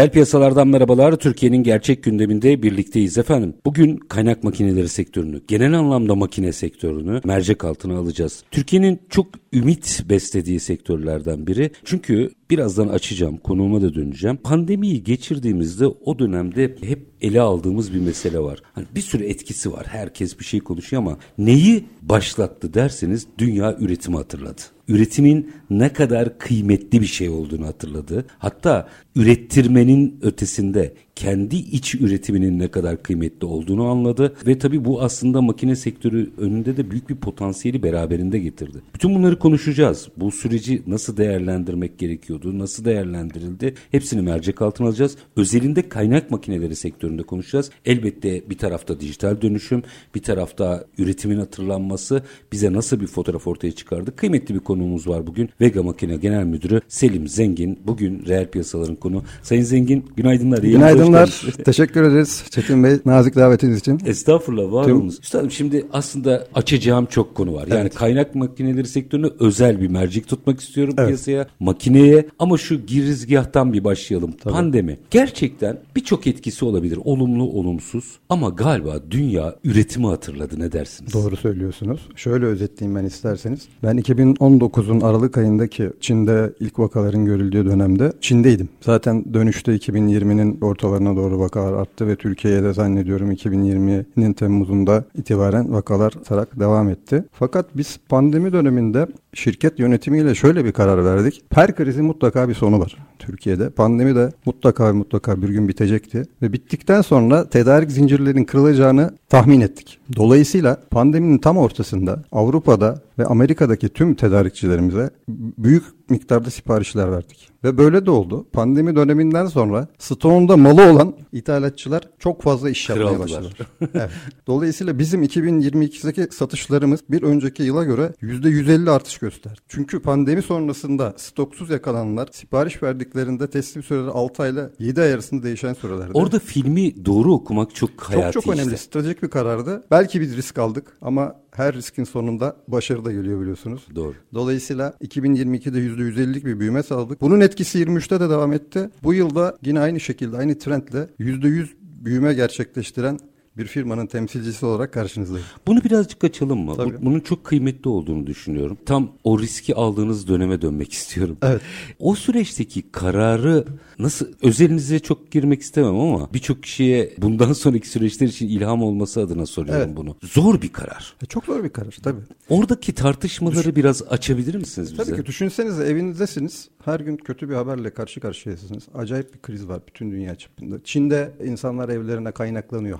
Reel piyasalardan merhabalar. Türkiye'nin gerçek gündeminde birlikteyiz efendim. Bugün kaynak makineleri sektörünü, genel anlamda makine sektörünü mercek altına alacağız. Türkiye'nin çok ümit beslediği sektörlerden biri. Çünkü birazdan açacağım, konuğuma da döneceğim. Pandemiyi geçirdiğimizde o dönemde hep ele aldığımız bir mesele var. Hani bir sürü etkisi var. Herkes bir şey konuşuyor ama neyi başlattı derseniz dünya üretimi hatırladı üretimin ne kadar kıymetli bir şey olduğunu hatırladı. Hatta ürettirmenin ötesinde kendi iç üretiminin ne kadar kıymetli olduğunu anladı ve tabii bu aslında makine sektörü önünde de büyük bir potansiyeli beraberinde getirdi. Bütün bunları konuşacağız. Bu süreci nasıl değerlendirmek gerekiyordu, nasıl değerlendirildi hepsini mercek altına alacağız. Özelinde kaynak makineleri sektöründe konuşacağız. Elbette bir tarafta dijital dönüşüm, bir tarafta üretimin hatırlanması bize nasıl bir fotoğraf ortaya çıkardı. Kıymetli bir konuğumuz var bugün. Vega Makine Genel Müdürü Selim Zengin. Bugün reel piyasaların konu. Sayın Zengin günaydınlar. Günaydın akşamlar. Teşekkür ederiz Çetin Bey nazik davetiniz için. Estağfurullah var Tüm... olunuz. Üstadım şimdi aslında açacağım çok konu var. Yani evet. kaynak makineleri sektörüne özel bir mercek tutmak istiyorum evet. piyasaya. Makineye ama şu girizgahtan bir başlayalım. Tabii. Pandemi. Gerçekten birçok etkisi olabilir. Olumlu olumsuz ama galiba dünya üretimi hatırladı ne dersiniz? Doğru söylüyorsunuz. Şöyle özetleyeyim ben isterseniz. Ben 2019'un Aralık ayındaki Çin'de ilk vakaların görüldüğü dönemde Çin'deydim. Zaten dönüşte 2020'nin ortalarında civarına doğru vakalar arttı ve Türkiye'de zannediyorum 2020'nin Temmuz'unda itibaren vakalar artarak devam etti. Fakat biz pandemi döneminde şirket yönetimiyle şöyle bir karar verdik. Her krizin mutlaka bir sonu var Türkiye'de. Pandemi de mutlaka ve mutlaka bir gün bitecekti. Ve bittikten sonra tedarik zincirlerinin kırılacağını tahmin ettik. Dolayısıyla pandeminin tam ortasında Avrupa'da ve Amerika'daki tüm tedarikçilerimize büyük miktarda siparişler verdik. Ve böyle de oldu. Pandemi döneminden sonra stoğunda malı olan ithalatçılar çok fazla iş yapmaya başladılar. evet. Dolayısıyla bizim 2022'deki satışlarımız bir önceki yıla göre %150 artış gösterdi. Çünkü pandemi sonrasında stoksuz yakalananlar sipariş verdiklerinde teslim süreleri 6 ayla 7 ay arasında değişen sürelerdi. Orada filmi doğru okumak çok hayati Çok çok işte. önemli. Stratejik bir karardı. Belki biz risk aldık ama her riskin sonunda başarı da geliyor biliyorsunuz. Doğru. Dolayısıyla 2022'de %150'lik bir büyüme sağladık. Bunun etkisi 23'te de devam etti. Bu yılda yine aynı şekilde aynı trendle %100 büyüme gerçekleştiren bir firmanın temsilcisi olarak karşınızdayım. Bunu birazcık açalım mı? Tabii. Bunun çok kıymetli olduğunu düşünüyorum. Tam o riski aldığınız döneme dönmek istiyorum. Evet. O süreçteki kararı nasıl özelinize çok girmek istemem ama birçok kişiye bundan sonraki süreçler için ilham olması adına soruyorum evet. bunu. Zor bir karar. E çok zor bir karar tabii. Oradaki tartışmaları Düş- biraz açabilir misiniz bize? Tabii ki düşünsenize evinizdesiniz. Her gün kötü bir haberle karşı karşıyasınız. Acayip bir kriz var bütün dünya çapında. Çin'de insanlar evlerine kaynaklanıyor,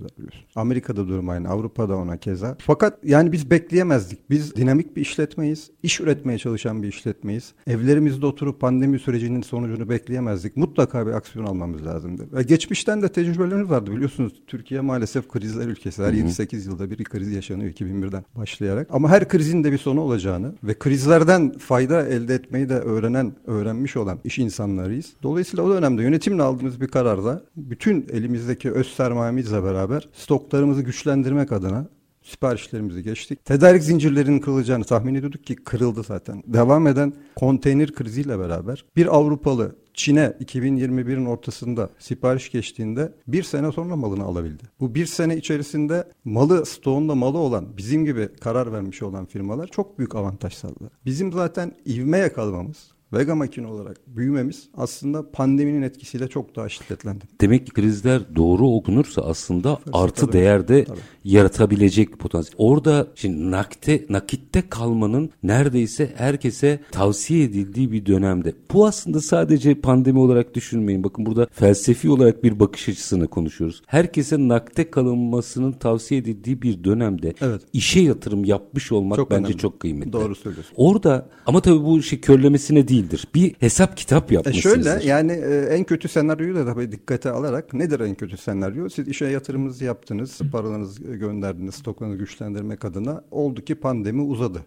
hapsediyorlar biliyorsun. Amerika'da durum aynı, Avrupa'da ona keza. Fakat yani biz bekleyemezdik. Biz dinamik bir işletmeyiz, iş üretmeye çalışan bir işletmeyiz. Evlerimizde oturup pandemi sürecinin sonucunu bekleyemezdik. Mutlaka bir aksiyon almamız lazımdı. Ve geçmişten de tecrübelerimiz vardı biliyorsunuz. Türkiye maalesef krizler ülkesi. Her 7-8 yılda bir kriz yaşanıyor 2001'den başlayarak. Ama her krizin de bir sonu olacağını ve krizlerden fayda elde etmeyi de öğrenen öğrenen, öğrenmiş olan iş insanlarıyız. Dolayısıyla o dönemde yönetimle aldığımız bir kararda bütün elimizdeki öz sermayemizle beraber stoklarımızı güçlendirmek adına siparişlerimizi geçtik. Tedarik zincirlerinin kırılacağını tahmin ediyorduk ki kırıldı zaten. Devam eden konteyner kriziyle beraber bir Avrupalı Çin'e 2021'in ortasında sipariş geçtiğinde bir sene sonra malını alabildi. Bu bir sene içerisinde malı stoğunda malı olan bizim gibi karar vermiş olan firmalar çok büyük avantaj sağladı. Bizim zaten ivme yakalamamız Vega makine olarak büyümemiz aslında pandeminin etkisiyle çok daha şiddetlendi. Demek ki krizler doğru okunursa aslında Fırsat artı tabii. değerde Tabii. yaratabilecek potansiyel. Orada şimdi nakte, nakitte kalmanın neredeyse herkese tavsiye edildiği bir dönemde. Bu aslında sadece pandemi olarak düşünmeyin. Bakın burada felsefi olarak bir bakış açısını konuşuyoruz. Herkese nakte kalınmasının tavsiye edildiği bir dönemde Evet. işe yatırım yapmış olmak Çok bence önemli. çok kıymetli. Doğru söylüyorsun. Orada ama tabii bu şey körlemesine değildir. Bir hesap kitap E yapması. şöyle yani e, en kötü senaryoyu da tabii dikkate alarak nedir en kötü senaryo? Siz işe yatırımınızı yaptınız, paralarınızı gönderdiniz, stoklarınızı güçlendirmek adına oldu ki pandemi uzadı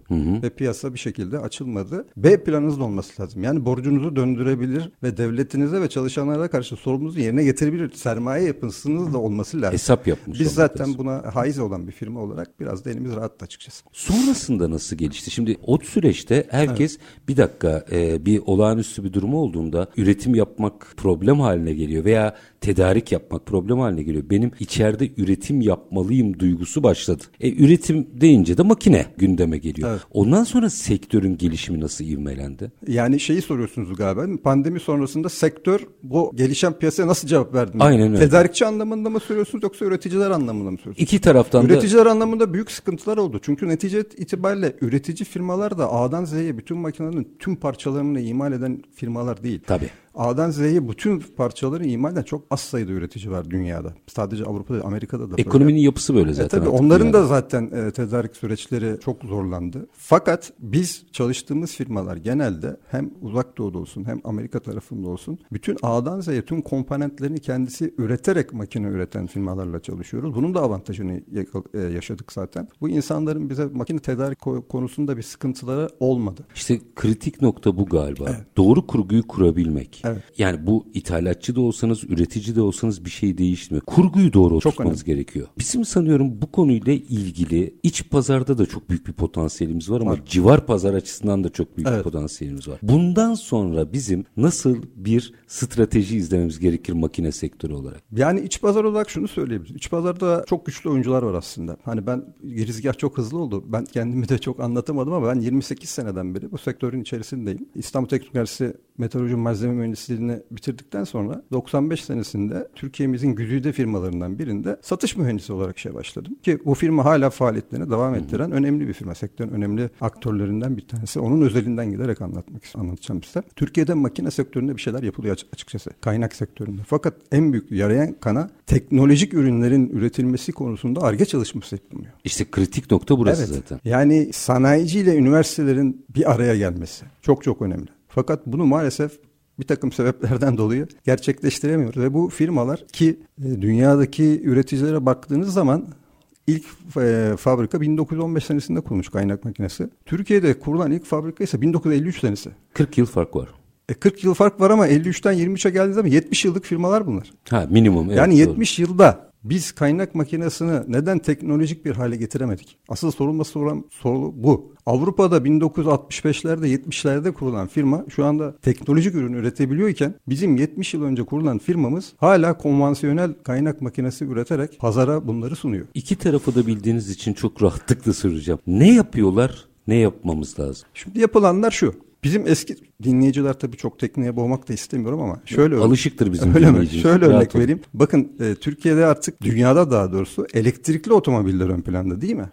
ve piyasa bir şekilde açılmadı. B planınız da olması lazım. Yani borcunuzu döndürebilir ve devletinize ve çalışanlara karşı sorumluluğunuzu yerine getirebilir. Sermaye yapısınız da olması lazım. Hesap yapmış Biz zaten lazım. buna haiz olan bir firma olarak biraz da elimiz rahat açıkçası. Sonrasında nasıl gelişti? Şimdi o süreçte herkes bir dakika e, bir olağanüstü bir durum olduğunda üretim yapmak problem haline geliyor veya tedarik yapmak problem haline geliyor. Benim içeride üretim yapmalıyım duygusu başladı. E, üretim deyince de makine gündeme geliyor. Evet. Ondan sonra sektörün gelişimi nasıl ivmelendi? Yani şeyi soruyorsunuz galiba. Pandemi sonrasında sektör bu gelişen piyasaya nasıl cevap verdi? Aynen öyle. Tedarikçi anlamında mı soruyorsunuz yoksa üreticiler anlamında mı soruyorsunuz? İki taraftan da Üreticiler anlamında büyük sıkıntılar oldu. Çünkü netice itibariyle üretici firmalar da A'dan Z'ye bütün makinelerin tüm parçalarını imal eden firmalar değil. Tabii. A'dan Z'ye bütün parçaları imal eden çok az sayıda üretici var dünyada. Sadece Avrupa'da, Amerika'da da böyle. ekonominin yapısı böyle E zaten. tabii artık onların dünyada. da zaten e, tedarik süreçleri çok zorlandı. Fakat biz çalıştığımız firmalar genelde hem uzak doğuda olsun hem Amerika tarafında olsun bütün A'dan Z'ye tüm komponentlerini kendisi üreterek makine üreten firmalarla çalışıyoruz. Bunun da avantajını e, yaşadık zaten. Bu insanların bize makine tedarik ko- konusunda bir sıkıntıları olmadı. İşte kritik nokta bu galiba. Doğru kurguyu kurabilmek. Evet. Yani bu ithalatçı da olsanız, üretici de olsanız bir şey değişmiyor. Kurguyu doğru Çok oturtmanız gerekiyor. Bizim sanıyorum bu konuyla ilgili iç pazarda da çok büyük bir potansiyelimiz var ama civar pazar açısından da çok büyük bir Evet. potansiyelimiz var. Bundan sonra bizim nasıl bir strateji izlememiz gerekir makine sektörü olarak? Yani iç pazar olarak şunu söyleyebiliriz. İç pazarda çok güçlü oyuncular var aslında. Hani ben girizgah çok hızlı oldu. Ben kendimi de çok anlatamadım ama ben 28 seneden beri bu sektörün içerisindeyim. İstanbul Teknik Üniversitesi Meteoroloji Malzeme Mühendisliğini bitirdikten sonra 95 senesinde Türkiye'mizin güzide firmalarından birinde satış mühendisi olarak işe başladım. Ki bu firma hala faaliyetlerini devam ettiren önemli bir firma. Sektörün önemli aktörlerinden bir tanesi. Onun özelinden giderek anlatmak anlatacağım size. Türkiye'de makine sektöründe bir şeyler yapılıyor açık- açıkçası. Kaynak sektöründe. Fakat en büyük yarayan kana teknolojik ürünlerin üretilmesi konusunda ARGE çalışması yapılmıyor. İşte kritik nokta burası Evet. zaten. Yani sanayici ile üniversitelerin bir araya gelmesi çok çok önemli. Fakat bunu maalesef bir takım sebeplerden dolayı gerçekleştiremiyoruz. Ve bu firmalar ki e, dünyadaki üreticilere baktığınız zaman ilk e, fabrika 1915 senesinde kurulmuş kaynak makinesi. Türkiye'de kurulan ilk fabrika ise 1953 senesi. 40 yıl fark var. E 40 yıl fark var ama 53'ten 23'e geldiği zaman 70 yıllık firmalar bunlar. Ha minimum. Evet, yani doğru. 70 yılda biz kaynak makinesini neden teknolojik bir hale getiremedik? Asıl sorulması olan soru bu. Avrupa'da 1965'lerde 70'lerde kurulan firma şu anda teknolojik ürün üretebiliyorken bizim 70 yıl önce kurulan firmamız hala konvansiyonel kaynak makinesi üreterek pazara bunları sunuyor. İki tarafı da bildiğiniz için çok rahatlıkla soracağım. Ne yapıyorlar? Ne yapmamız lazım? Şimdi yapılanlar şu. Bizim eski dinleyiciler tabii çok tekniğe boğmak da istemiyorum ama şöyle Alışıktır bizim Öyle mi? Şöyle Rahat örnek olun. vereyim. Bakın e, Türkiye'de artık dünyada daha doğrusu elektrikli otomobiller ön planda değil mi?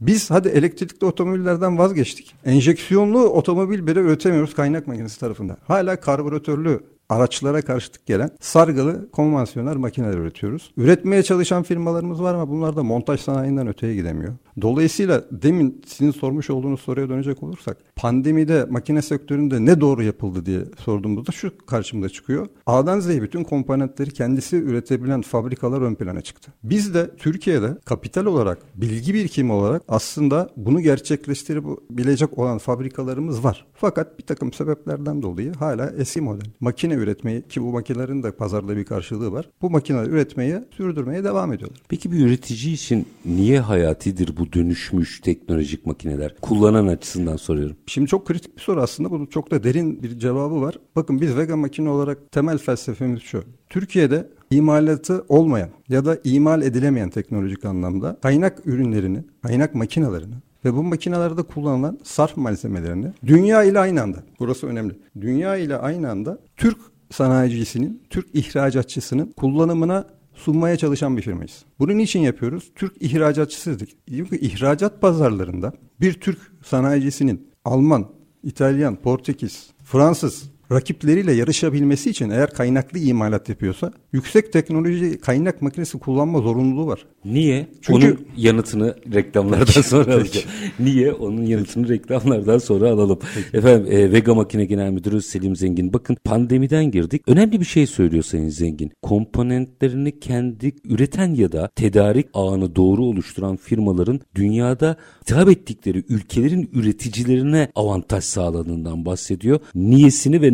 Biz hadi elektrikli otomobillerden vazgeçtik. Enjeksiyonlu otomobil bile üretemiyoruz kaynak makinesi tarafından. Hala karbüratörlü araçlara karşılık gelen sargılı konvansiyonel makineler üretiyoruz. Üretmeye çalışan firmalarımız var ama bunlar da montaj sanayinden öteye gidemiyor. Dolayısıyla demin sizin sormuş olduğunuz soruya dönecek olursak pandemide makine sektöründe ne doğru yapıldı diye sorduğumuzda şu karşımda çıkıyor. A'dan Z'ye bütün komponentleri kendisi üretebilen fabrikalar ön plana çıktı. Biz de Türkiye'de kapital olarak, bilgi birikimi olarak aslında bunu gerçekleştirebilecek olan fabrikalarımız var. Fakat bir takım sebeplerden dolayı hala eski model makine üretmeyi ki bu makinelerin de pazarda bir karşılığı var. Bu makineleri üretmeye, sürdürmeye devam ediyorlar. Peki bir üretici için niye hayatidir bu dönüşmüş teknolojik makineler? Kullanan açısından soruyorum. Şimdi çok kritik bir soru aslında. Bunun çok da derin bir cevabı var. Bakın biz Vega makine olarak temel felsefemiz şu. Türkiye'de imalatı olmayan ya da imal edilemeyen teknolojik anlamda kaynak ürünlerini, kaynak makinelerini ve bu makinelerde kullanılan sarf malzemelerini dünya ile aynı anda, burası önemli, dünya ile aynı anda Türk sanayicisinin, Türk ihracatçısının kullanımına sunmaya çalışan bir firmayız. Bunu niçin yapıyoruz? Türk ihracatçısızdık. Çünkü ihracat pazarlarında bir Türk sanayicisinin Alman, İtalyan, Portekiz, Fransız rakipleriyle yarışabilmesi için eğer kaynaklı imalat yapıyorsa yüksek teknoloji kaynak makinesi kullanma zorunluluğu var. Niye? Çünkü onun yanıtını reklamlardan sonra alacağım. Niye? Onun yanıtını reklamlardan sonra alalım. Peki. Efendim e, Vega Makine Genel Müdürü Selim Zengin. Bakın pandemiden girdik. Önemli bir şey söylüyor Sayın Zengin. Komponentlerini kendi üreten ya da tedarik ağını doğru oluşturan firmaların dünyada hitap ettikleri ülkelerin üreticilerine avantaj sağladığından bahsediyor. Niyesini ve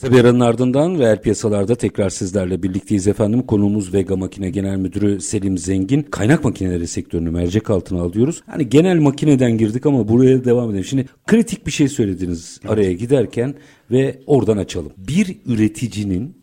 Kısa bir aranın ardından reel piyasalarda tekrar sizlerle birlikteyiz efendim. Konuğumuz Vega Makine Genel Müdürü Selim Zengin. Kaynak makineleri sektörünü mercek altına alıyoruz. Hani genel makineden girdik ama buraya devam edelim. Şimdi kritik bir şey söylediniz evet. araya giderken ve oradan açalım. Bir üreticinin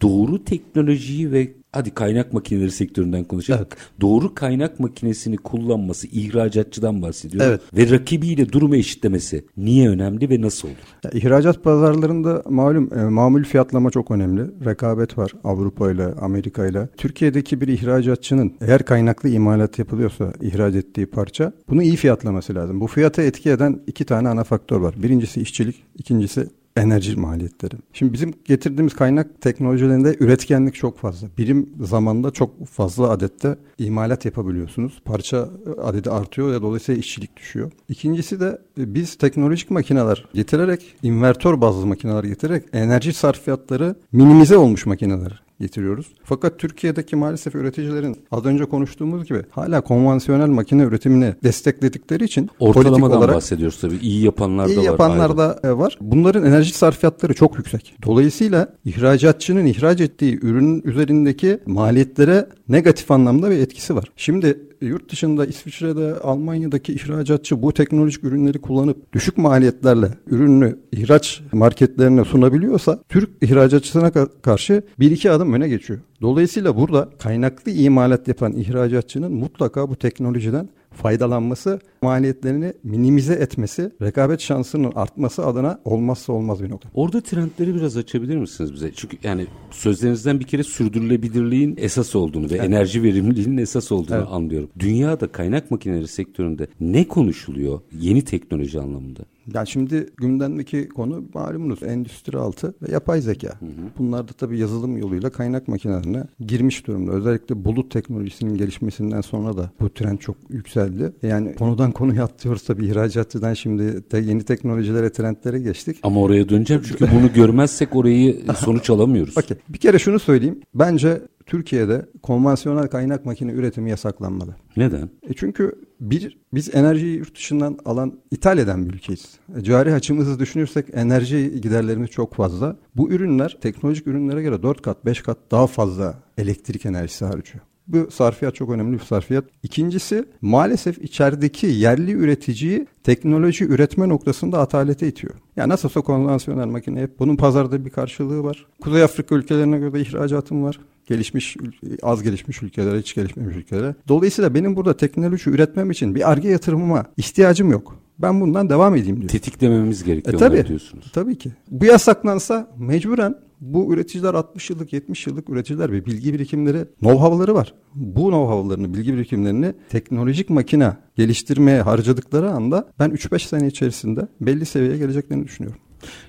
doğru teknolojiyi ve hadi kaynak makineleri sektöründen konuşalım. Evet. Doğru kaynak makinesini kullanması ihracatçıdan bahsediyor. Evet. Ve rakibiyle durumu eşitlemesi niye önemli ve nasıl olur? Ya, ihracat pazarlarında malum e, mamul fiyatlama çok önemli. Rekabet var Avrupa ile Amerika ile. Türkiye'deki bir ihracatçının eğer kaynaklı imalat yapılıyorsa ihraç ettiği parça bunu iyi fiyatlaması lazım. Bu fiyata etki eden iki tane ana faktör var. Birincisi işçilik, ikincisi enerji maliyetleri. Şimdi bizim getirdiğimiz kaynak teknolojilerinde üretkenlik çok fazla. Birim zamanda çok fazla adette imalat yapabiliyorsunuz. Parça adedi artıyor ve dolayısıyla işçilik düşüyor. İkincisi de e, biz teknolojik makineler getirerek, invertör bazlı makineler getirerek enerji sarfiyatları minimize olmuş makineler getiriyoruz. Fakat Türkiye'deki maalesef üreticilerin az önce konuştuğumuz gibi hala konvansiyonel makine üretimini destekledikleri için ortalamadan olarak, bahsediyoruz tabii. İyi yapanlar da iyi var. İyi yapanlar da var. Bunların enerji sarfiyatları çok yüksek. Dolayısıyla ihracatçının ihraç ettiği ürünün üzerindeki maliyetlere negatif anlamda bir etkisi var. Şimdi yurt dışında İsviçre'de, Almanya'daki ihracatçı bu teknolojik ürünleri kullanıp düşük maliyetlerle ürününü ihraç marketlerine sunabiliyorsa Türk ihracatçısına karşı bir iki adım öne geçiyor. Dolayısıyla burada kaynaklı imalat yapan ihracatçının mutlaka bu teknolojiden faydalanması, maliyetlerini minimize etmesi, rekabet şansının artması adına olmazsa olmaz bir nokta. Orada trendleri biraz açabilir misiniz bize? Çünkü yani sözlerinizden bir kere sürdürülebilirliğin esas olduğunu ve evet. enerji verimliliğinin esas olduğunu evet. anlıyorum. Dünyada kaynak makineleri sektöründe ne konuşuluyor yeni teknoloji anlamında? Yani şimdi gündemdeki konu malumunuz endüstri altı ve yapay zeka. Hı hı. Bunlar da tabii yazılım yoluyla kaynak makinelerine girmiş durumda. Özellikle bulut teknolojisinin gelişmesinden sonra da bu trend çok yükseldi. Yani konudan konuya atlıyoruz tabii ihracatçıdan şimdi de yeni teknolojilere, trendlere geçtik. Ama oraya döneceğim çünkü bunu görmezsek orayı sonuç alamıyoruz. Okay. Bir kere şunu söyleyeyim. Bence Türkiye'de konvansiyonel kaynak makine üretimi yasaklanmalı. Neden? E çünkü bir biz enerjiyi yurt dışından alan ithal eden bir ülkeyiz. E, cari açımızı düşünürsek enerji giderlerimiz çok fazla. Bu ürünler teknolojik ürünlere göre 4 kat 5 kat daha fazla elektrik enerjisi harcıyor. Bu sarfiyat çok önemli bir sarfiyat. İkincisi maalesef içerideki yerli üreticiyi teknoloji üretme noktasında atalete itiyor. Ya nasıl olsa konvansiyonel makine hep bunun pazarda bir karşılığı var. Kuzey Afrika ülkelerine göre ihracatım var gelişmiş, az gelişmiş ülkelere, hiç gelişmemiş ülkelere. Dolayısıyla benim burada teknoloji üretmem için bir arge yatırımıma ihtiyacım yok. Ben bundan devam edeyim diyor. Tetiklememiz gerekiyor e, tabii, diyorsunuz. Tabii ki. Bu yasaklansa mecburen bu üreticiler 60 yıllık 70 yıllık üreticiler ve bilgi birikimleri know-how'ları var. Bu know-how'larını bilgi birikimlerini teknolojik makine geliştirmeye harcadıkları anda ben 3-5 sene içerisinde belli seviyeye geleceklerini düşünüyorum.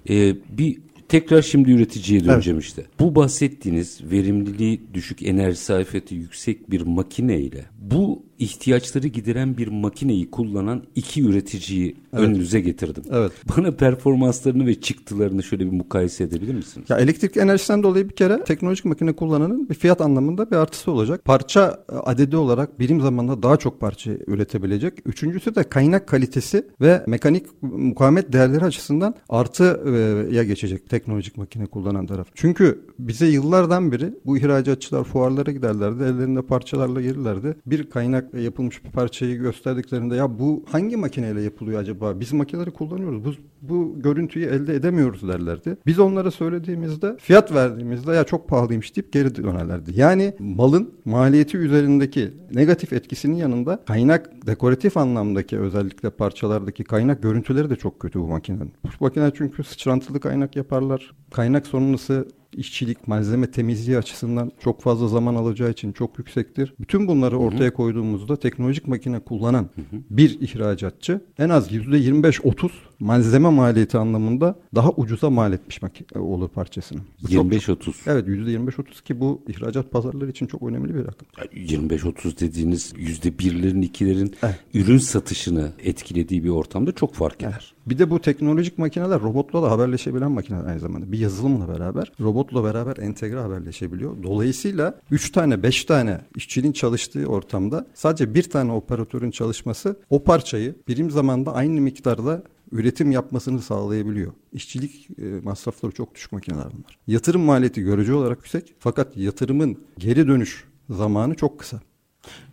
Ee, bir Tekrar şimdi üreticiye döneceğim evet. işte. Bu bahsettiğiniz verimliliği düşük, enerji sarfiyatı yüksek bir makineyle Bu ihtiyaçları gideren bir makineyi kullanan iki üreticiyi önünüze getirdim. Evet. Bana performanslarını ve çıktılarını şöyle bir mukayese edebilir misiniz? Ya elektrik enerjisinden dolayı bir kere teknolojik makine kullananın bir fiyat anlamında bir artısı olacak. Parça e, adedi olarak birim zamanda daha çok parça üretebilecek. Üçüncüsü de kaynak kalitesi ve mekanik mukavemet değerleri açısından artıya geçecek teknolojik makine kullanan taraf. Çünkü bize yıllardan beri bu ihracatçılar fuarlara giderlerdi. Ellerinde parçalarla gelirlerdi. Bir kaynak yapılmış bir parçayı gösterdiklerinde ya bu hangi makineyle yapılıyor acaba? Biz makineleri kullanıyoruz. Bu, bu görüntüyü elde edemiyoruz derlerdi. Biz onlara söylediğimizde fiyat verdiğimizde ya çok pahalıymış deyip geri dönerlerdi. Yani malın maliyeti üzerindeki negatif etkisinin yanında kaynak dekoratif anlamdaki özellikle parçalardaki kaynak görüntüleri de çok kötü bu makinenin. Bu makine çünkü sıçrantılı kaynak yaparlar. Kaynak sonrası işçilik, malzeme temizliği açısından çok fazla zaman alacağı için çok yüksektir. Bütün bunları ortaya koyduğumuzda teknolojik makine kullanan bir ihracatçı en az %25-30 malzeme maliyeti anlamında daha ucuza mal etmiş makine olur parçasını. Bu çok- 25-30. Evet %25-30 ki bu ihracat pazarları için çok önemli bir rakam. 25-30 dediğiniz yüzde birlerin ikilerin Evet. ürün satışını etkilediği bir ortamda çok fark eder. Bir de bu teknolojik makineler robotla da haberleşebilen makineler aynı zamanda. Bir yazılımla beraber robotla beraber entegre haberleşebiliyor. Dolayısıyla 3 tane 5 tane işçinin çalıştığı ortamda sadece bir tane operatörün çalışması o parçayı birim zamanda aynı miktarda üretim yapmasını sağlayabiliyor. İşçilik e, masrafları çok düşük makineler bunlar. Yatırım maliyeti görücü olarak yüksek fakat yatırımın geri dönüş zamanı çok kısa.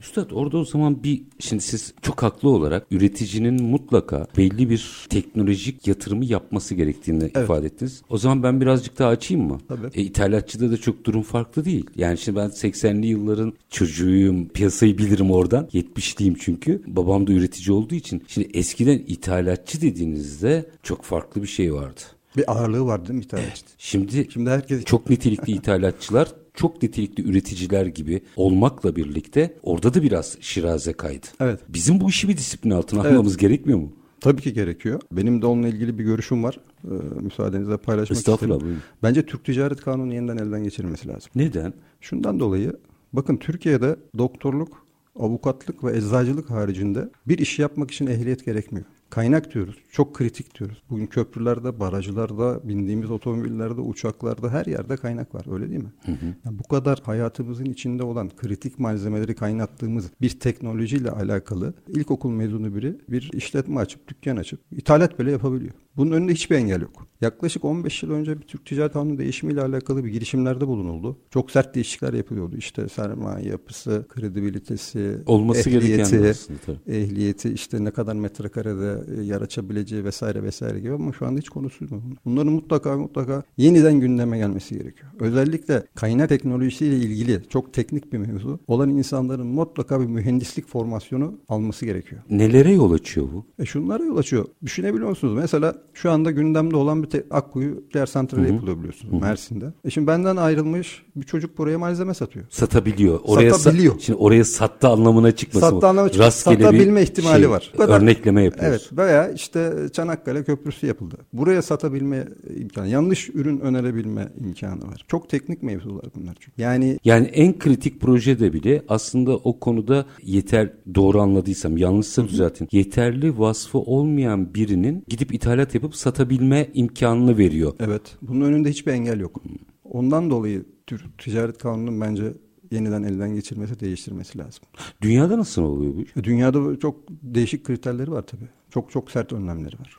Üstad orada o zaman bir şimdi siz çok haklı olarak üreticinin mutlaka belli bir teknolojik yatırımı yapması gerektiğini ifade ettiniz. O zaman ben birazcık daha açayım mı? Tabii. E, ithalatçıda da çok durum farklı değil. Yani şimdi ben 80'li yılların çocuğuyum. Piyasayı bilirim oradan. 70'liyim çünkü. Babam da üretici olduğu için. Şimdi eskiden ithalatçı dediğinizde çok farklı bir şey vardı. Bir ağırlığı var değil mi ithalatçı? Şimdi Şimdi herkes çok nitelikli ithalatçılar çok nitelikli üreticiler gibi olmakla birlikte orada da biraz şiraze kaydı. Evet. Bizim bu işi bir disiplin altına Evet. almamız gerekmiyor mu? Tabii ki gerekiyor. Benim de onunla ilgili bir görüşüm var. Ee, müsaadenizle paylaşmak Estağfurullah, isterim. buyurun. Bence Türk Ticaret Kanunu yeniden elden geçirilmesi lazım. Neden? Şundan dolayı bakın Türkiye'de doktorluk, avukatlık ve eczacılık haricinde bir işi yapmak için ehliyet gerekmiyor. Kaynak diyoruz. Çok kritik diyoruz. Bugün köprülerde, barajlarda, bindiğimiz otomobillerde, uçaklarda her yerde kaynak var. Öyle değil mi? Yani bu kadar hayatımızın içinde olan kritik malzemeleri kaynattığımız bir teknolojiyle alakalı ilkokul mezunu biri bir işletme açıp, dükkan açıp ithalat bile yapabiliyor. Bunun önünde hiçbir engel yok. Yaklaşık 15 yıl önce bir Türk Ticaret Kanunu değişimiyle alakalı bir girişimlerde bulunuldu. Çok sert değişiklikler yapılıyordu. İşte sermaye yapısı, kredibilitesi, Olması ehliyeti, aslında ehliyeti işte ne kadar metrekarede e, yer açabileceği vesaire vesaire gibi ama şu anda hiç konusu yok. Bunların mutlaka mutlaka yeniden gündeme gelmesi gerekiyor. Özellikle kaynak teknolojisiyle ilgili çok teknik bir mevzu olan insanların mutlaka bir mühendislik formasyonu alması gerekiyor. Nelere yol açıyor bu? E şunlara yol açıyor. Düşünebiliyor musunuz? Mesela şu anda gündemde olan bir te- Akkuyu nükleer santrali yapılıyor biliyorsunuz Mersin'de. E şimdi benden ayrılmış bir çocuk buraya malzeme satıyor. Satabiliyor. Oraya sa- Satabiliyor. şimdi oraya sattı anlamına çıkmasın. Sattı anlamına çık- Rastgele bir satabilme ihtimali şey, var. Bu kadar- Örnekleme yapıyoruz. Evet veya işte Çanakkale Köprüsü yapıldı. Buraya satabilme imkanı, yanlış ürün önerebilme imkanı var. Çok teknik mevzular bunlar çünkü. Yani Yani en kritik projede bile aslında o konuda yeter doğru anladıysam yanlışsa düzeltin. Yeterli vasfı olmayan birinin gidip ithalat yapıp satabilme imkanını veriyor. evet bunun önünde hiçbir engel yok. Ondan dolayı Ticaret Kanunu'nun bence yeniden elden geçirmesi, değiştirmesi lazım. Dünyada nasıl oluyor bu iş? E, Dünyada çok değişik kriterleri var tabii. Çok çok sert önlemleri var.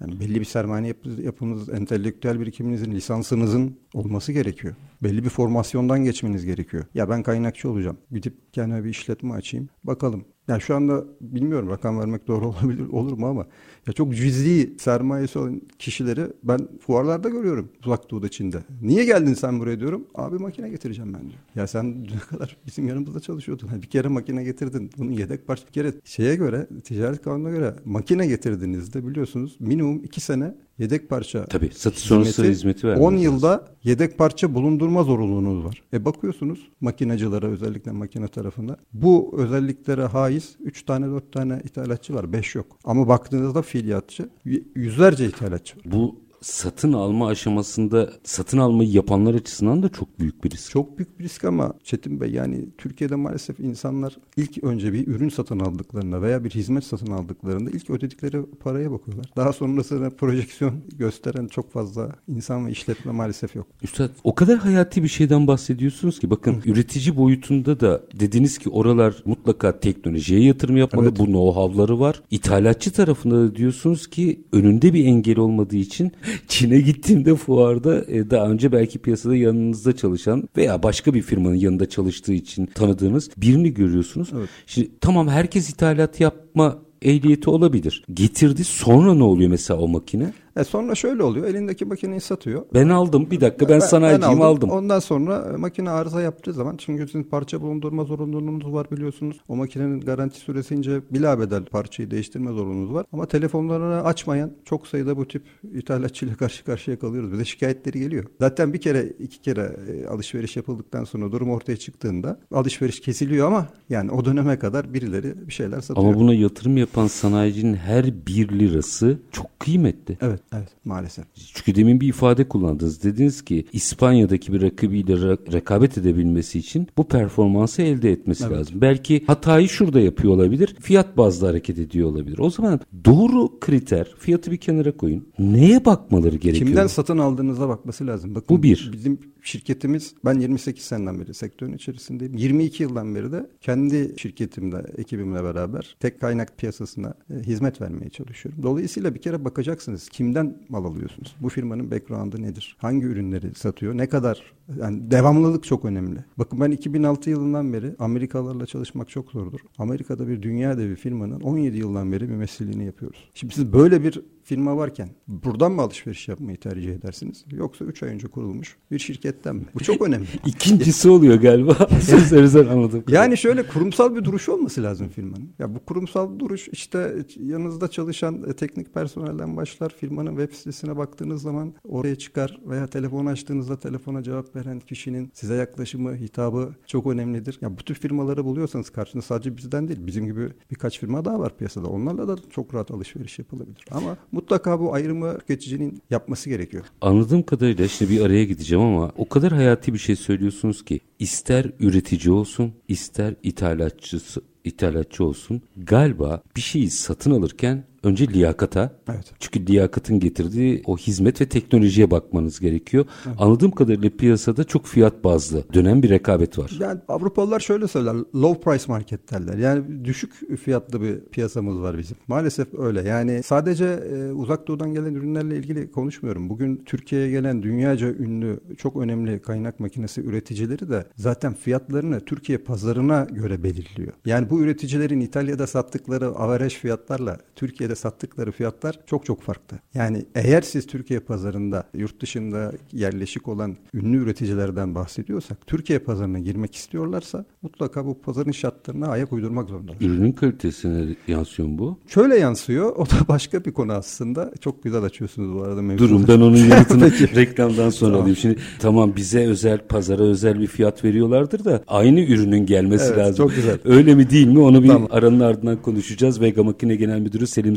Yani belli bir sermaye yap- yapınız, entelektüel birikiminizin, lisansınızın olması gerekiyor. Belli bir formasyondan geçmeniz gerekiyor. Ya ben kaynakçı olacağım. Gidip kendime bir işletme açayım. Bakalım. Ya şu anda bilmiyorum rakam vermek doğru olabilir olur mu ama ya çok cüzi sermayesi olan kişileri ben fuarlarda görüyorum uzak doğuda Çin'de. Niye geldin sen buraya diyorum. Abi makine getireceğim ben diyor. Ya sen düne kadar bizim yanımızda çalışıyordun. Bir kere makine getirdin. Bunun yedek parça bir kere şeye göre ticaret kanununa göre makine getirdiğinizde biliyorsunuz minimum iki sene yedek parça Tabii, satış sonrası hizmeti vermeniz 10 lazım. yılda yedek parça bulundurma zorunluluğunuz var. E bakıyorsunuz makinacılara özellikle makine tarafında bu özelliklere haiz 3 tane 4 tane ithalatçı var 5 yok. Ama baktığınızda fiiliyatçı yüzlerce ithalatçı var. Bu satın alma aşamasında satın almayı yapanlar açısından da çok büyük bir risk. Çok büyük bir risk ama Çetin Bey yani Türkiye'de maalesef insanlar ilk önce bir ürün satın aldıklarında veya bir hizmet satın aldıklarında ilk ödedikleri paraya bakıyorlar. Daha sonrasında projeksiyon gösteren çok fazla insan ve işletme maalesef yok. Üstad o kadar hayati bir şeyden bahsediyorsunuz ki bakın Hı. üretici boyutunda da dediniz ki oralar mutlaka teknolojiye yatırım yapmalı. Evet. Bu know-how'ları var. İthalatçı tarafında da diyorsunuz ki önünde bir engel olmadığı için Çin'e gittiğimde fuarda e, daha önce belki piyasada yanınızda çalışan veya başka bir firmanın yanında çalıştığı için tanıdığınız birini görüyorsunuz. Evet. Şimdi tamam herkes ithalat yapma ehliyeti olabilir. Getirdi sonra ne oluyor mesela o makine? E sonra şöyle oluyor. Elindeki makineyi satıyor. Ben aldım. Bir dakika ben, ben sanayiciyim ben aldım. aldım. Ondan sonra e, makine arıza yaptığı zaman çünkü sizin parça bulundurma zorunluluğunuz var biliyorsunuz. O makinenin garanti süresince bilabedel parçayı değiştirme zorunluluğunuz var. Ama telefonlarını açmayan çok sayıda bu tip ithalatçıyla karşı karşıya kalıyoruz. Bize şikayetleri geliyor. Zaten bir kere iki kere e, alışveriş yapıldıktan sonra durum ortaya çıktığında alışveriş kesiliyor ama yani o döneme kadar birileri bir şeyler satıyor. Ama buna yatırım yapan sanayicinin her bir lirası çok kıymetli. Evet. Evet maalesef. Çünkü demin bir ifade kullandınız. Dediniz ki İspanya'daki bir rakibiyle rekabet edebilmesi için bu performansı elde etmesi evet. lazım. Belki hatayı şurada yapıyor olabilir. Fiyat bazlı hareket ediyor olabilir. O zaman doğru kriter fiyatı bir kenara koyun. Neye bakmaları gerekiyor? Kimden satın aldığınıza bakması lazım. Bakın, bu bir. Bizim şirketimiz ben 28 seneden beri sektörün içerisindeyim. 22 yıldan beri de kendi şirketimle, ekibimle beraber tek kaynak piyasasına e, hizmet vermeye çalışıyorum. Dolayısıyla bir kere bakacaksınız kimden mal alıyorsunuz? Bu firmanın background'ı nedir? Hangi ürünleri satıyor? Ne kadar yani devamlılık çok önemli. Bakın ben 2006 yılından beri Amerikalılarla çalışmak çok zordur. Amerika'da bir dünya devi firmanın 17 yıldan beri mümessilliğini yapıyoruz. Şimdi siz böyle bir firma varken buradan mı alışveriş yapmayı tercih edersiniz? Yoksa 3 ay önce kurulmuş bir şirketten mi? Bu çok önemli. İkincisi oluyor galiba. Sözlerinizden anladım. Yani şöyle kurumsal bir duruş olması lazım firmanın. Ya bu kurumsal duruş işte yanınızda çalışan e, teknik personelden başlar. Firmanın web sitesine baktığınız zaman oraya çıkar veya telefon açtığınızda telefona cevap veren kişinin size yaklaşımı, hitabı çok önemlidir. Ya bu tür firmaları buluyorsanız karşınızda sadece bizden değil bizim gibi birkaç firma daha var piyasada. Onlarla da çok rahat alışveriş yapılabilir. Ama mutlaka bu ayrımı tüketicinin yapması gerekiyor. Anladığım kadarıyla şimdi bir araya gideceğim ama o kadar hayati bir şey söylüyorsunuz ki ister üretici olsun ister ithalatçısı ithalatçı olsun galiba bir şeyi satın alırken önce liyakata. Evet. Çünkü liyakatın getirdiği o hizmet ve teknolojiye bakmanız gerekiyor. Evet. Anladığım kadarıyla piyasada çok fiyat bazlı dönen bir rekabet var. Yani Avrupalılar şöyle söyler. Low price market derler. Yani düşük fiyatlı bir piyasamız var bizim. Maalesef öyle. Yani sadece e, uzak doğudan gelen ürünlerle ilgili konuşmuyorum. Bugün Türkiye'ye gelen dünyaca ünlü çok önemli kaynak makinesi üreticileri de zaten fiyatlarını Türkiye pazarına göre belirliyor. Yani bu üreticilerin İtalya'da sattıkları averaj fiyatlarla Türkiye'de Türkiye'de sattıkları fiyatlar çok çok farklı. Yani eğer siz Türkiye pazarında yurt dışında yerleşik olan ünlü üreticilerden bahsediyorsak Türkiye pazarına girmek istiyorlarsa mutlaka bu pazarın şartlarına ayak uydurmak zorundalar. Ürünün kalitesine yansıyor mu bu? Şöyle yansıyor. O da başka bir konu aslında. Çok güzel açıyorsunuz bu arada mevzuları. Durun ben onun yanıtını reklamdan sonra tamam. alayım. Şimdi tamam bize özel pazara özel bir fiyat veriyorlardır da aynı ürünün gelmesi evet, lazım. Çok güzel. Öyle mi değil mi onu bir tamam. aranın ardından konuşacağız. Vega Makine Genel Müdürü Selim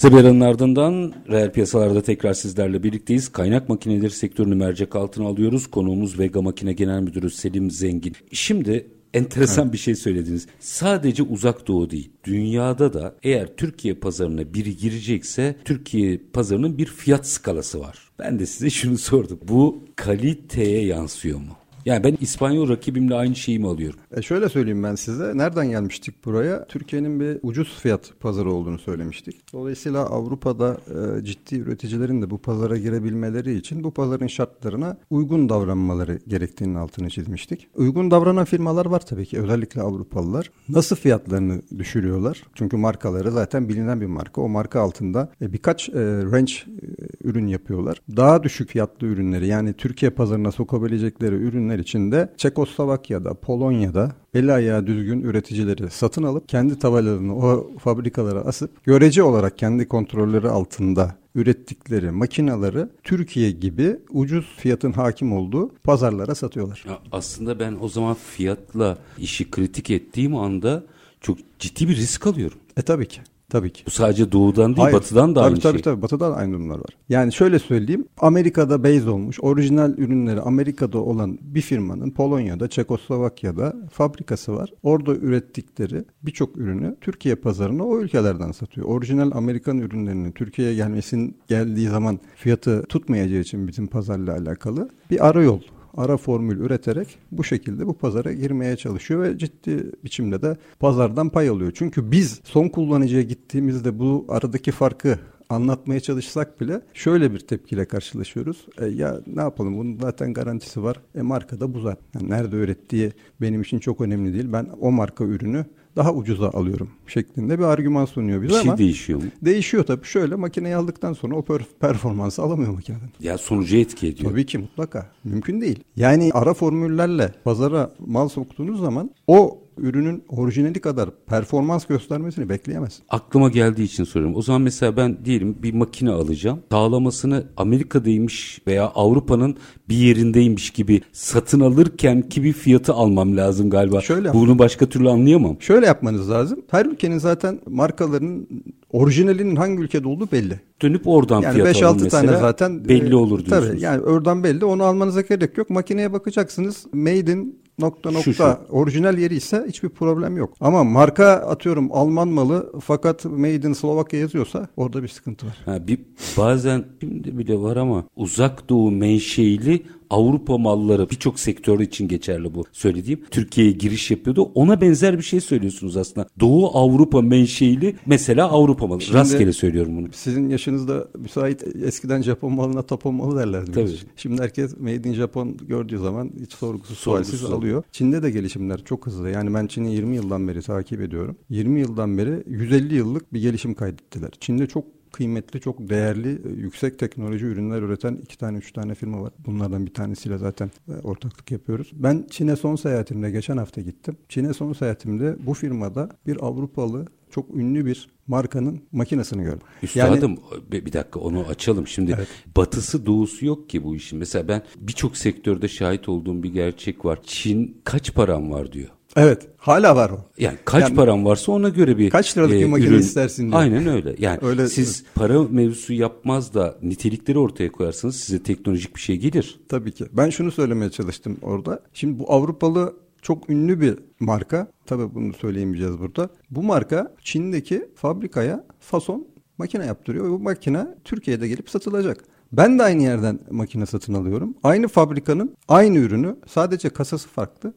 Kısa ardından reel piyasalarda tekrar sizlerle birlikteyiz. Kaynak makineleri sektörünü mercek altına alıyoruz. Konuğumuz Vega Makine Genel Müdürü Selim Zengin. Şimdi enteresan evet. bir şey söylediniz. Sadece uzak doğu değil. Dünyada da eğer Türkiye pazarına biri girecekse Türkiye pazarının bir fiyat skalası var. Ben de size şunu sordum. Bu kaliteye yansıyor mu? Yani ben İspanyol rakibimle aynı şeyi mi alıyorum? E şöyle söyleyeyim ben size. Nereden gelmiştik buraya? Türkiye'nin bir ucuz fiyat pazarı olduğunu söylemiştik. Dolayısıyla Avrupa'da e, ciddi üreticilerin de bu pazara girebilmeleri için bu pazarın şartlarına uygun davranmaları gerektiğinin altını çizmiştik. Uygun davranan firmalar var tabii ki. Özellikle Avrupalılar. Nasıl fiyatlarını düşürüyorlar? Çünkü markaları zaten bilinen bir marka. O marka altında e, birkaç e, range e, ürün yapıyorlar. Daha düşük fiyatlı ürünleri yani Türkiye pazarına sokabilecekleri ürünleri ürünler için de Çekoslovakya'da, Polonya'da el ayağı düzgün üreticileri satın alıp kendi tavalarını o fabrikalara asıp görece olarak kendi kontrolleri altında ürettikleri makinaları Türkiye gibi ucuz fiyatın hakim olduğu pazarlara satıyorlar. Ya aslında ben o zaman fiyatla işi kritik ettiğim anda çok ciddi bir risk alıyorum. E tabii ki. Tabii ki. Bu sadece doğudan değil Hayır. batıdan da tabii, aynı tabii, şey. Tabii batıda da aynı durumlar var. Yani şöyle söyleyeyim. Amerika'da base olmuş orijinal ürünleri Amerika'da olan bir firmanın Polonya'da, Çekoslovakya'da fabrikası var. Orada ürettikleri birçok ürünü Türkiye pazarına o ülkelerden satıyor. Orijinal Amerikan ürünlerinin Türkiye'ye gelmesin geldiği zaman fiyatı tutmayacağı için bizim pazarla alakalı bir ara yol ara formül üreterek bu şekilde bu pazara girmeye çalışıyor ve ciddi biçimde de pazardan pay alıyor. Çünkü biz son kullanıcıya gittiğimizde bu aradaki farkı anlatmaya çalışsak bile şöyle bir tepkiyle karşılaşıyoruz. E, ya ne yapalım bunun zaten garantisi var. E markada bu zaten. Yani nerede ürettiği benim için çok önemli değil. Ben o marka ürünü daha ucuza alıyorum şeklinde bir argüman sunuyor bize Bir şey ama değişiyor mu? değişiyor tabii. Şöyle makineyi aldıktan sonra o per- performansı alamıyor makineden. Ya sonucu etki ediyor. Tabii ki mutlaka. Mümkün değil. Yani ara formüllerle pazara mal soktuğunuz zaman o ürünün orijinali kadar performans göstermesini bekleyemezsin. Aklıma geldiği için soruyorum. O zaman mesela ben diyelim bir makine alacağım. Sağlamasını Amerika'daymış veya Avrupa'nın bir yerindeymiş gibi satın alırken ki bir fiyatı almam lazım galiba. Şöyle Bunu başka türlü anlayamam. Şöyle yapmanız lazım. Her ülkenin zaten markalarının orijinalinin hangi ülkede olduğu belli. Dönüp oradan Yani fiyat alın 5-6 mesela. tane zaten belli e, olur diyorsunuz. Tabii yani oradan belli. Onu almanıza gerek yok. Makineye bakacaksınız. Made in nokta nokta Şu, şu. orijinal yeri ise hiçbir problem yok. Ama marka atıyorum Alman malı fakat Made in Slovakya yazıyorsa orada bir sıkıntı var. Ha, bir bazen şimdi bile var ama uzak doğu menşeili Avrupa malları birçok sektör için geçerli bu söylediğim. Türkiye'ye giriş yapıyordu. Ona benzer bir şey söylüyorsunuz aslında. Doğu Avrupa menşeili mesela Avrupa malı. Şimdi- Rastgele söylüyorum bunu. Sizin yaşınızda müsait eskiden Japon malına Japon malı derlerdi. Tabii. Şimdi herkes Made in Japan gördüğü zaman hiç Sorgusuz sualsiz alıyor. Çin'de de gelişimler çok hızlı. Yani ben Çin'i 20 yıldan beri takip ediyorum. 20 yıldan beri 150 yıllık bir gelişim kaydettiler. Çin'de çok kıymetli, çok değerli, e, yüksek teknoloji ürünler üreten iki tane, üç tane firma var. Bunlardan bir tanesiyle zaten e, ortaklık yapıyoruz. Ben Çin'e son seyahatimde geçen hafta gittim. Çin'e son seyahatimde bu firmada bir Avrupalı çok ünlü bir markanın makinesini gördüm. Üstadım bir bir dakika onu açalım. Şimdi batısı doğusu yok ki bu işin. Mesela ben birçok sektörde şahit olduğum bir gerçek var. Çin kaç param var diyor. Evet, hala var o. Yani kaç Yani- param varsa ona göre bir e, Kaç liralık bir makine istersin diyor. Aynen öyle. Yani Öyle- siz para mevzusu yapmaz da nitelikleri ortaya koyarsanız size teknolojik bir şey gelir. Tabii ki. Ben şunu söylemeye çalıştım orada. Şimdi bu Avrupalı çok ünlü bir marka. Tabii bunu söyleyemeyeceğiz burada. Bu marka Çin'deki fabrikaya fason makine yaptırıyor. Bu makine Türkiye'de gelip satılacak. Ben de aynı yerden makine satın alıyorum. Aynı fabrikanın aynı ürünü sadece kasası farklı.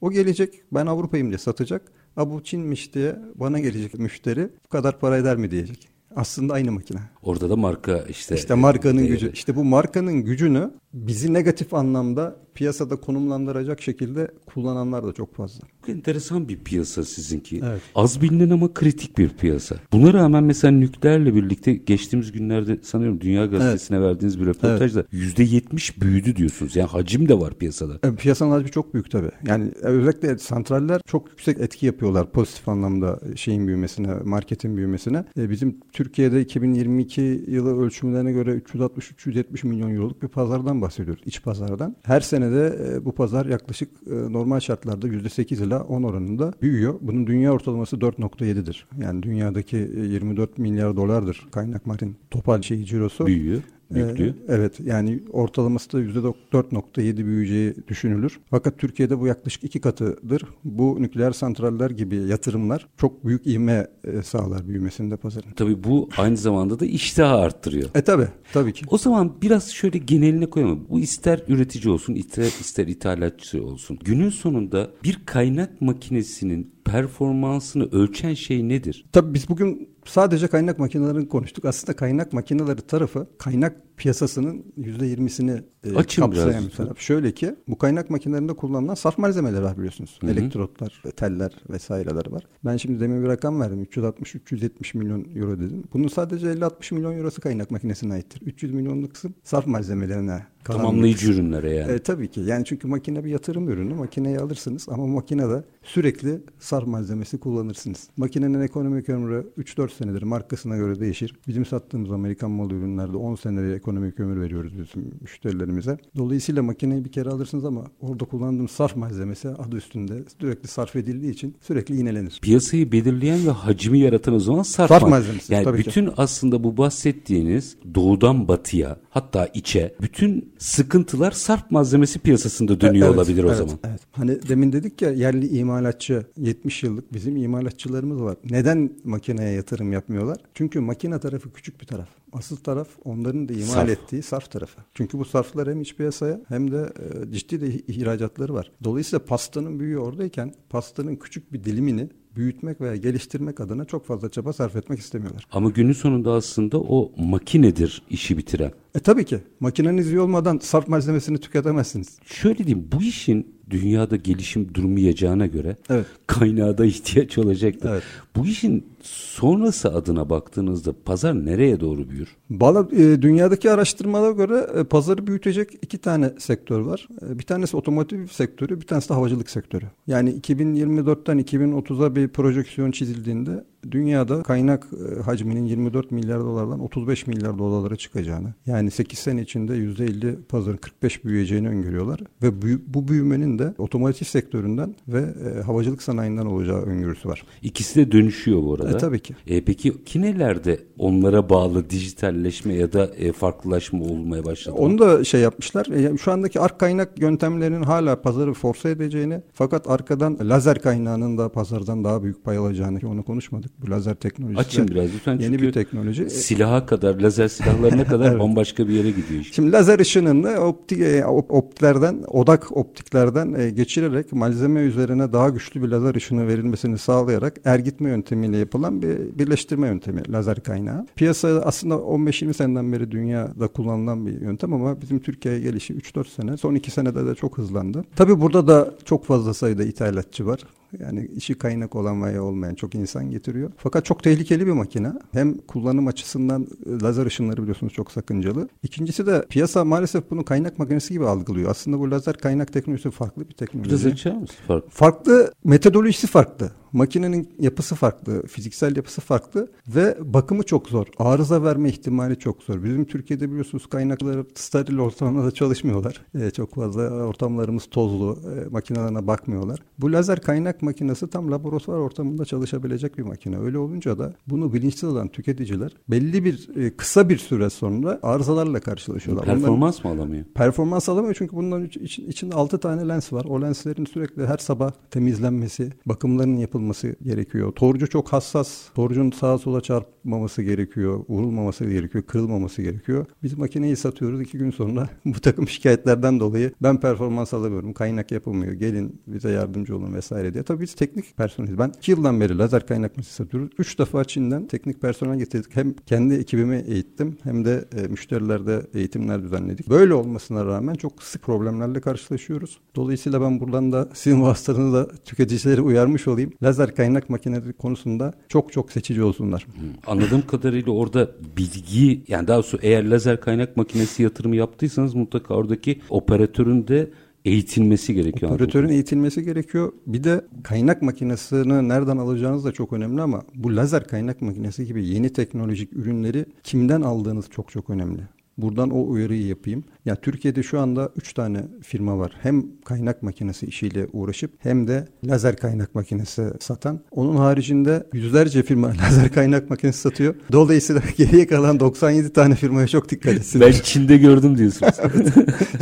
O gelecek ben Avrupa'yım diye satacak. Ha bu Çin'miş diye bana gelecek müşteri bu kadar para eder mi diyecek. Aslında aynı makine. Orada da marka işte. İşte markanın değeri. gücü. İşte bu markanın gücünü bizi negatif anlamda piyasada konumlandıracak şekilde kullananlar da çok fazla. Çok enteresan bir piyasa sizinki. Evet. Az bilinen ama kritik bir piyasa. Buna rağmen mesela nükleerle birlikte geçtiğimiz günlerde sanıyorum Dünya Gazetesi'ne verdiğiniz bir röportajda %70 büyüdü diyorsunuz. Yani hacim de var piyasada. E, piyasanın hacmi çok büyük tabii. Yani e, özellikle santraller çok yüksek etki yapıyorlar pozitif anlamda şeyin büyümesine, marketin büyümesine. E, bizim Türkiye'de 2022 yılı ölçümlerine göre 360-370 milyon euroluk bir pazardan bahsediyoruz. iç pazardan. Her senede e, bu pazar yaklaşık e, normal şartlarda %8 ila 10 oranında büyüyor. Bunun dünya ortalaması 4.7'dir. Yani dünyadaki e, 24 milyar dolardır kaynak marin topal şey cirosu. Büyüyor. Büyüklüğü. Ee, evet yani ortalaması da %4.7 büyüyeceği düşünülür. Fakat Türkiye'de bu yaklaşık iki katıdır. Bu nükleer santraller gibi yatırımlar çok büyük ivme e, sağlar büyümesinde pazarın. Tabii bu aynı zamanda da iştahı arttırıyor. E tabi tabii ki. O zaman biraz şöyle geneline koyalım. Bu ister üretici olsun, ister, ister ithalatçı olsun. Günün sonunda bir kaynak makinesinin performansını ölçen şey nedir? Tabii biz bugün sadece kaynak makinelerini konuştuk. Aslında kaynak makineleri tarafı kaynak piyasasının %20'sini e, kapsayan bir taraf. Şöyle ki bu kaynak makinelerinde kullanılan saf malzemeler var biliyorsunuz. Elektrotlar, teller vesaireler var. Ben şimdi demin bir rakam verdim. 360-370 milyon euro dedim. Bunun sadece 50-60 milyon eurosu kaynak makinesine aittir. 300 milyonluk kısım sarf malzemelerine kalan Tamamlayıcı ürünlere yani. E, tabii ki. Yani çünkü makine bir yatırım ürünü. Makineyi alırsınız ama makinede sürekli sarf malzemesi kullanırsınız. Makinenin ekonomik ömrü 3-4 senedir. Markasına göre değişir. Bizim sattığımız Amerikan malı ürünlerde 10 senedir ekonomik ömür veriyoruz bizim müşterilerimize. Dolayısıyla makineyi bir kere alırsınız ama orada kullandığım sarf malzemesi adı üstünde sürekli sarf edildiği için sürekli iğnelenir. Piyasayı belirleyen ve hacmi yaratan o zaman sarf, Sarf mal- malzemesi, Yani tabii ki. bütün aslında bu bahsettiğiniz doğudan batıya hatta içe bütün sıkıntılar sarf malzemesi piyasasında dönüyor Evet, olabilir o evet, zaman. Evet. Hani demin dedik ya yerli imalatçı 70 yıllık bizim imalatçılarımız var. Neden makineye yatırım yapmıyorlar? Çünkü makine tarafı küçük bir taraf. Asıl taraf onların da imal Sarf. ettiği sarf tarafı. Çünkü bu sarflar hem iç piyasaya hem de e, ciddi de ihracatları var. Dolayısıyla pastanın büyüğü oradayken pastanın küçük bir dilimini büyütmek veya geliştirmek adına çok fazla çaba sarf etmek istemiyorlar. Ama günün sonunda aslında o makinedir işi bitiren. E tabii ki makineniz iyi olmadan sarf malzemesini tüketemezsiniz. Şöyle diyeyim bu işin dünyada gelişim durmayacağına göre Evet. kaynağa da ihtiyaç olacaktır. Evet. Bu işin sonrası adına baktığınızda pazar nereye doğru büyür? Valla e, dünyadaki araştırmalara göre e, pazarı büyütecek iki tane sektör var. E, bir tanesi otomotiv sektörü, bir tanesi de havacılık sektörü. Yani 2024'ten 2030'a bir projeksiyon çizildiğinde dünyada kaynak e, hacminin 24 milyar dolardan 35 milyar dolara çıkacağını, yani 8 sene içinde %50 pazarın 45 büyüyeceğini öngörüyorlar ve bu büyümenin de otomotiv sektöründen ve e, havacılık sanayinden olacağı öngörüsü var. İkisi de dönüşüyor bu arada. E, tabii ki. E, peki ki nelerde onlara bağlı dijitalleşme ya da e, farklılaşma olmaya başladı? Onu da şey yapmışlar. E, Şu andaki ark kaynak yöntemlerinin hala pazarı force edeceğini fakat arkadan lazer kaynağının da pazardan daha büyük pay alacağını onu konuşmadık. Bu lazer teknolojisi. Açın biraz lütfen Yeni bir teknoloji. Silaha kadar, lazer silahlarına kadar bambaşka bir yere gidiyor iş. Şimdi lazer ışınını optik, e, op- optiklerden, odak optiklerden e, geçirerek malzeme üzerine daha güçlü bir lazer ışını verilmesini sağlayarak ergitme yöntemiyle yapılan bir birleştirme yöntemi lazer kaynağı. Piyasa aslında 15-20 seneden beri dünyada kullanılan bir yöntem ama bizim Türkiye'ye gelişi 3-4 sene. Son 2 senede de çok hızlandı. Tabii burada da çok fazla sayıda ithalatçı var. Yani işi kaynak olan veya olmayan çok insan getiriyor. Fakat çok tehlikeli bir makine. Hem kullanım açısından e, lazer ışınları biliyorsunuz çok sakıncalı. İkincisi de piyasa maalesef bunu kaynak makinesi gibi algılıyor. Aslında bu lazer kaynak teknolojisi farklı bir teknoloji. Biraz açar mısın? Fark. Farklı metodolojisi farklı. Makinenin yapısı farklı, fiziksel yapısı farklı ve bakımı çok zor. Arıza verme ihtimali çok zor. Bizim Türkiye'de biliyorsunuz kaynakları steril ortamda çalışmıyorlar. Ee, çok fazla ortamlarımız tozlu, e, makinelerine bakmıyorlar. Bu lazer kaynak makinesi tam laboratuvar ortamında çalışabilecek bir makine. Öyle olunca da bunu bilinçli olan tüketiciler belli bir e, kısa bir süre sonra arızalarla karşılaşıyorlar. Onların- Performans mı alamıyor? Performans alamıyor çünkü bunların iç- iç- içinde 6 tane lens var. O lenslerin sürekli her sabah temizlenmesi, bakımlarının yapılması gerekiyor. Torcu çok hassas. Torcun sağa sola çarpmaması gerekiyor. Vurulmaması gerekiyor. Kırılmaması gerekiyor. Biz makineyi satıyoruz. iki gün sonra bu takım şikayetlerden dolayı ben performans alamıyorum. Kaynak yapılmıyor. Gelin bize yardımcı olun vesaire diye. Tabii biz teknik personeliz. Ben 2 yıldan beri lazer kaynak makinesi satıyoruz. 3 defa Çin'den teknik personel getirdik. Hem kendi ekibimi eğittim hem de e, müşterilerde eğitimler düzenledik. Böyle olmasına rağmen çok sık problemlerle karşılaşıyoruz. Dolayısıyla ben buradan da sizin vasıtanızla tüketicileri uyarmış olayım. Lazer kaynak makineleri konusunda çok çok seçici olsunlar. Anladığım kadarıyla orada bilgi yani daha doğrusu eğer lazer kaynak makinesi yatırımı yaptıysanız mutlaka oradaki operatörün de eğitilmesi gerekiyor. Operatörün eğitilmesi gerekiyor. Bir de kaynak makinesini nereden alacağınız da çok önemli ama bu lazer kaynak makinesi gibi yeni teknolojik ürünleri kimden aldığınız çok çok önemli. Buradan o uyarıyı yapayım. Ya Türkiye'de şu anda 3 tane firma var. Hem kaynak makinesi işiyle uğraşıp hem de lazer kaynak makinesi satan. Onun haricinde yüzlerce firma lazer kaynak makinesi satıyor. Dolayısıyla geriye kalan 97 tane firmaya çok dikkat Ben etsinler. Çin'de gördüm diyorsunuz.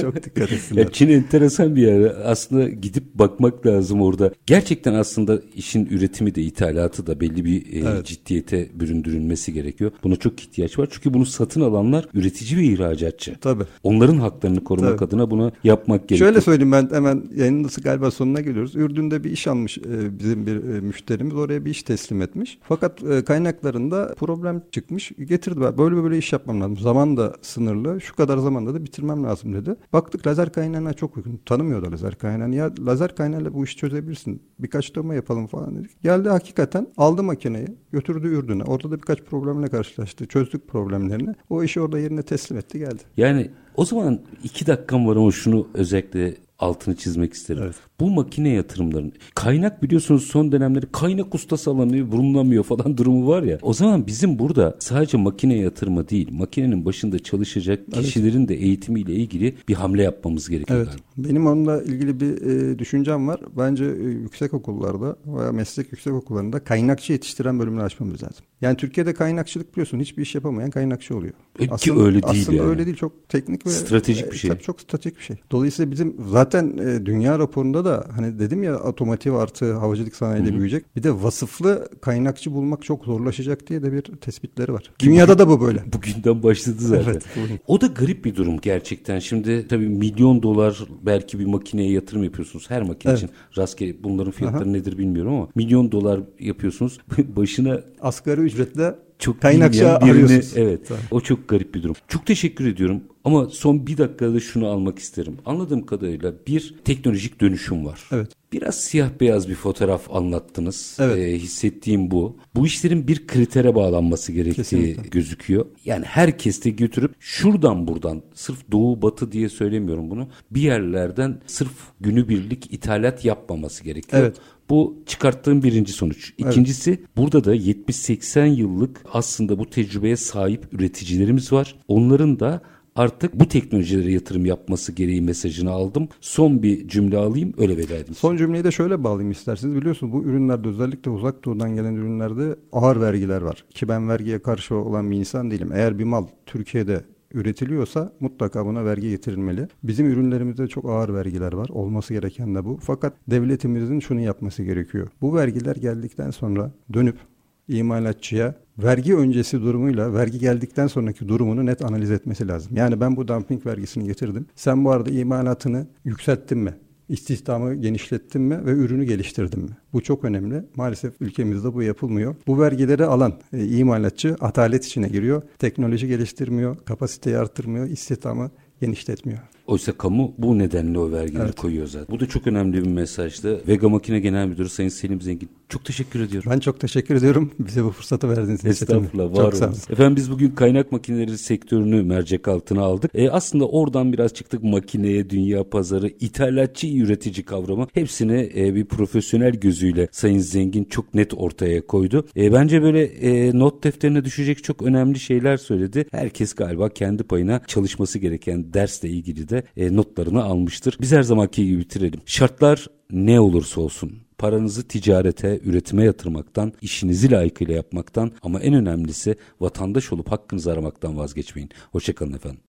çok dikkat etsinler. Ya Çin enteresan bir yer. Aslında gidip bakmak lazım orada. Gerçekten aslında işin üretimi de ithalatı da belli bir e, Evet. ciddiyete büründürülmesi gerekiyor. Buna çok ihtiyaç var. Çünkü bunu satın alanlar üretici ve ihracatçı. Tabii. Onların haklarını korumak Tabii. adına bunu yapmak gerekiyor. Şöyle söyleyeyim ben hemen yayının nasıl galiba sonuna geliyoruz. Ürdün'de bir iş almış e, bizim bir e, müşterimiz oraya bir iş teslim etmiş. Fakat e, kaynaklarında problem çıkmış. Getirdiler böyle böyle iş yapmam lazım. Zaman da sınırlı. Şu kadar zamanda da bitirmem lazım dedi. Baktık lazer kaynağına çok uygun. Tanımıyordu lazer kaynağını. Ya lazer kaynağıyla bu işi çözebilirsin. Birkaç dövme yapalım falan dedik. Geldi hakikaten aldı makineyi götürdü Ürdün'e. Orada da birkaç problemle karşılaştı. Çözdük problemlerini. O işi orada yerine teslim etti geldi. Yani O zaman iki dakikam var ama şunu özellikle altını çizmek isterim. Evet. Bu makine yatırımlarının kaynak biliyorsunuz son dönemleri kaynak ustası alanıyor bulunamıyor falan durumu var ya. O zaman bizim burada sadece makine yatırımı değil makinenin başında çalışacak kişilerin evet. de eğitimiyle ilgili bir hamle yapmamız gerekiyor. Evet. Galiba. Benim onunla ilgili bir e, düşüncem var. Bence e, yüksek okullarda veya meslek yüksek okullarında kaynakçı yetiştiren bölümünü açmamız lazım. Yani Türkiye'de kaynakçılık biliyorsun hiçbir iş yapamayan kaynakçı oluyor. E, aslında, ki öyle değil aslında yani. öyle değil çok teknik ve stratejik bir şey. Tabii çok stratejik bir şey. Dolayısıyla bizim zaten e, dünya raporunda da hani dedim ya otomotiv artı havacılık sanayiyle büyüyecek. Bir de vasıflı kaynakçı bulmak çok zorlaşacak diye de bir tespitleri var. Dünyada da bu böyle. Bugünden başladı zaten. evet, o da garip bir durum gerçekten. Şimdi tabii milyon dolar belki bir makineye yatırım yapıyorsunuz. Her makine evet. için rastgele bunların fiyatları Aha. nedir bilmiyorum ama milyon dolar yapıyorsunuz. Başına asgari ücretle çok kaynakçı birini, evet. Tamam. O çok garip bir durum. Çok teşekkür ediyorum. Ama son bir dakikada şunu almak isterim. Anladığım kadarıyla bir teknolojik dönüşüm var. Evet. Biraz siyah beyaz bir fotoğraf anlattınız. Evet. Ee, hissettiğim bu. Bu işlerin bir kritere bağlanması gerektiği Kesinlikle. gözüküyor. Yani herkes de götürüp şuradan buradan sırf doğu batı diye söylemiyorum bunu. Bir yerlerden sırf günübirlik ithalat yapmaması gerekiyor. Evet. Bu çıkarttığım birinci sonuç. İkincisi evet. burada da 70-80 yıllık aslında bu tecrübeye sahip üreticilerimiz var. Onların da artık bu teknolojilere yatırım yapması gereği mesajını aldım. Son bir cümle alayım öyle veda edeyim. Son cümleyi de şöyle bağlayayım isterseniz. Biliyorsunuz bu ürünlerde özellikle uzak doğudan gelen ürünlerde ağır vergiler var. Ki ben vergiye karşı olan bir insan değilim. Eğer bir mal Türkiye'de üretiliyorsa mutlaka buna vergi getirilmeli. Bizim ürünlerimizde çok ağır vergiler var. Olması gereken de bu. Fakat devletimizin şunu yapması gerekiyor. Bu vergiler geldikten sonra dönüp imalatçıya vergi öncesi durumuyla vergi geldikten sonraki durumunu net analiz etmesi lazım. Yani ben bu dumping vergisini getirdim. Sen bu arada imalatını yükselttin mi? İstihdamı genişlettin mi ve ürünü geliştirdin mi? Bu çok önemli. Maalesef ülkemizde bu yapılmıyor. Bu vergileri alan e, imalatçı atalet içine giriyor. Teknoloji geliştirmiyor, kapasiteyi artırmıyor, istihdamı genişletmiyor. Oysa kamu bu nedenle o vergileri evet. koyuyor zaten. Bu da çok önemli bir mesajdı. Vega Makine Genel Müdürü Sayın Selim Zengin çok teşekkür ediyorum. Ben çok teşekkür ediyorum. Bize bu fırsatı verdiğiniz için. Estağfurullah. Var çok sağ olun. Efendim biz bugün kaynak makineleri sektörünü mercek altına aldık. E, aslında oradan biraz çıktık makineye, dünya pazarı, ithalatçı üretici kavramı. Hepsini e, bir profesyonel gözüyle Sayın Zengin çok net ortaya koydu. E, bence böyle e, not defterine düşecek çok önemli şeyler söyledi. Herkes galiba kendi payına çalışması gereken dersle ilgili de e, notlarını almıştır. Biz her zamanki gibi bitirelim. Şartlar ne olursa olsun paranızı ticarete, üretime yatırmaktan, işinizi layıkıyla yapmaktan ama en önemlisi vatandaş olup hakkınızı aramaktan vazgeçmeyin. Hoşçakalın efendim.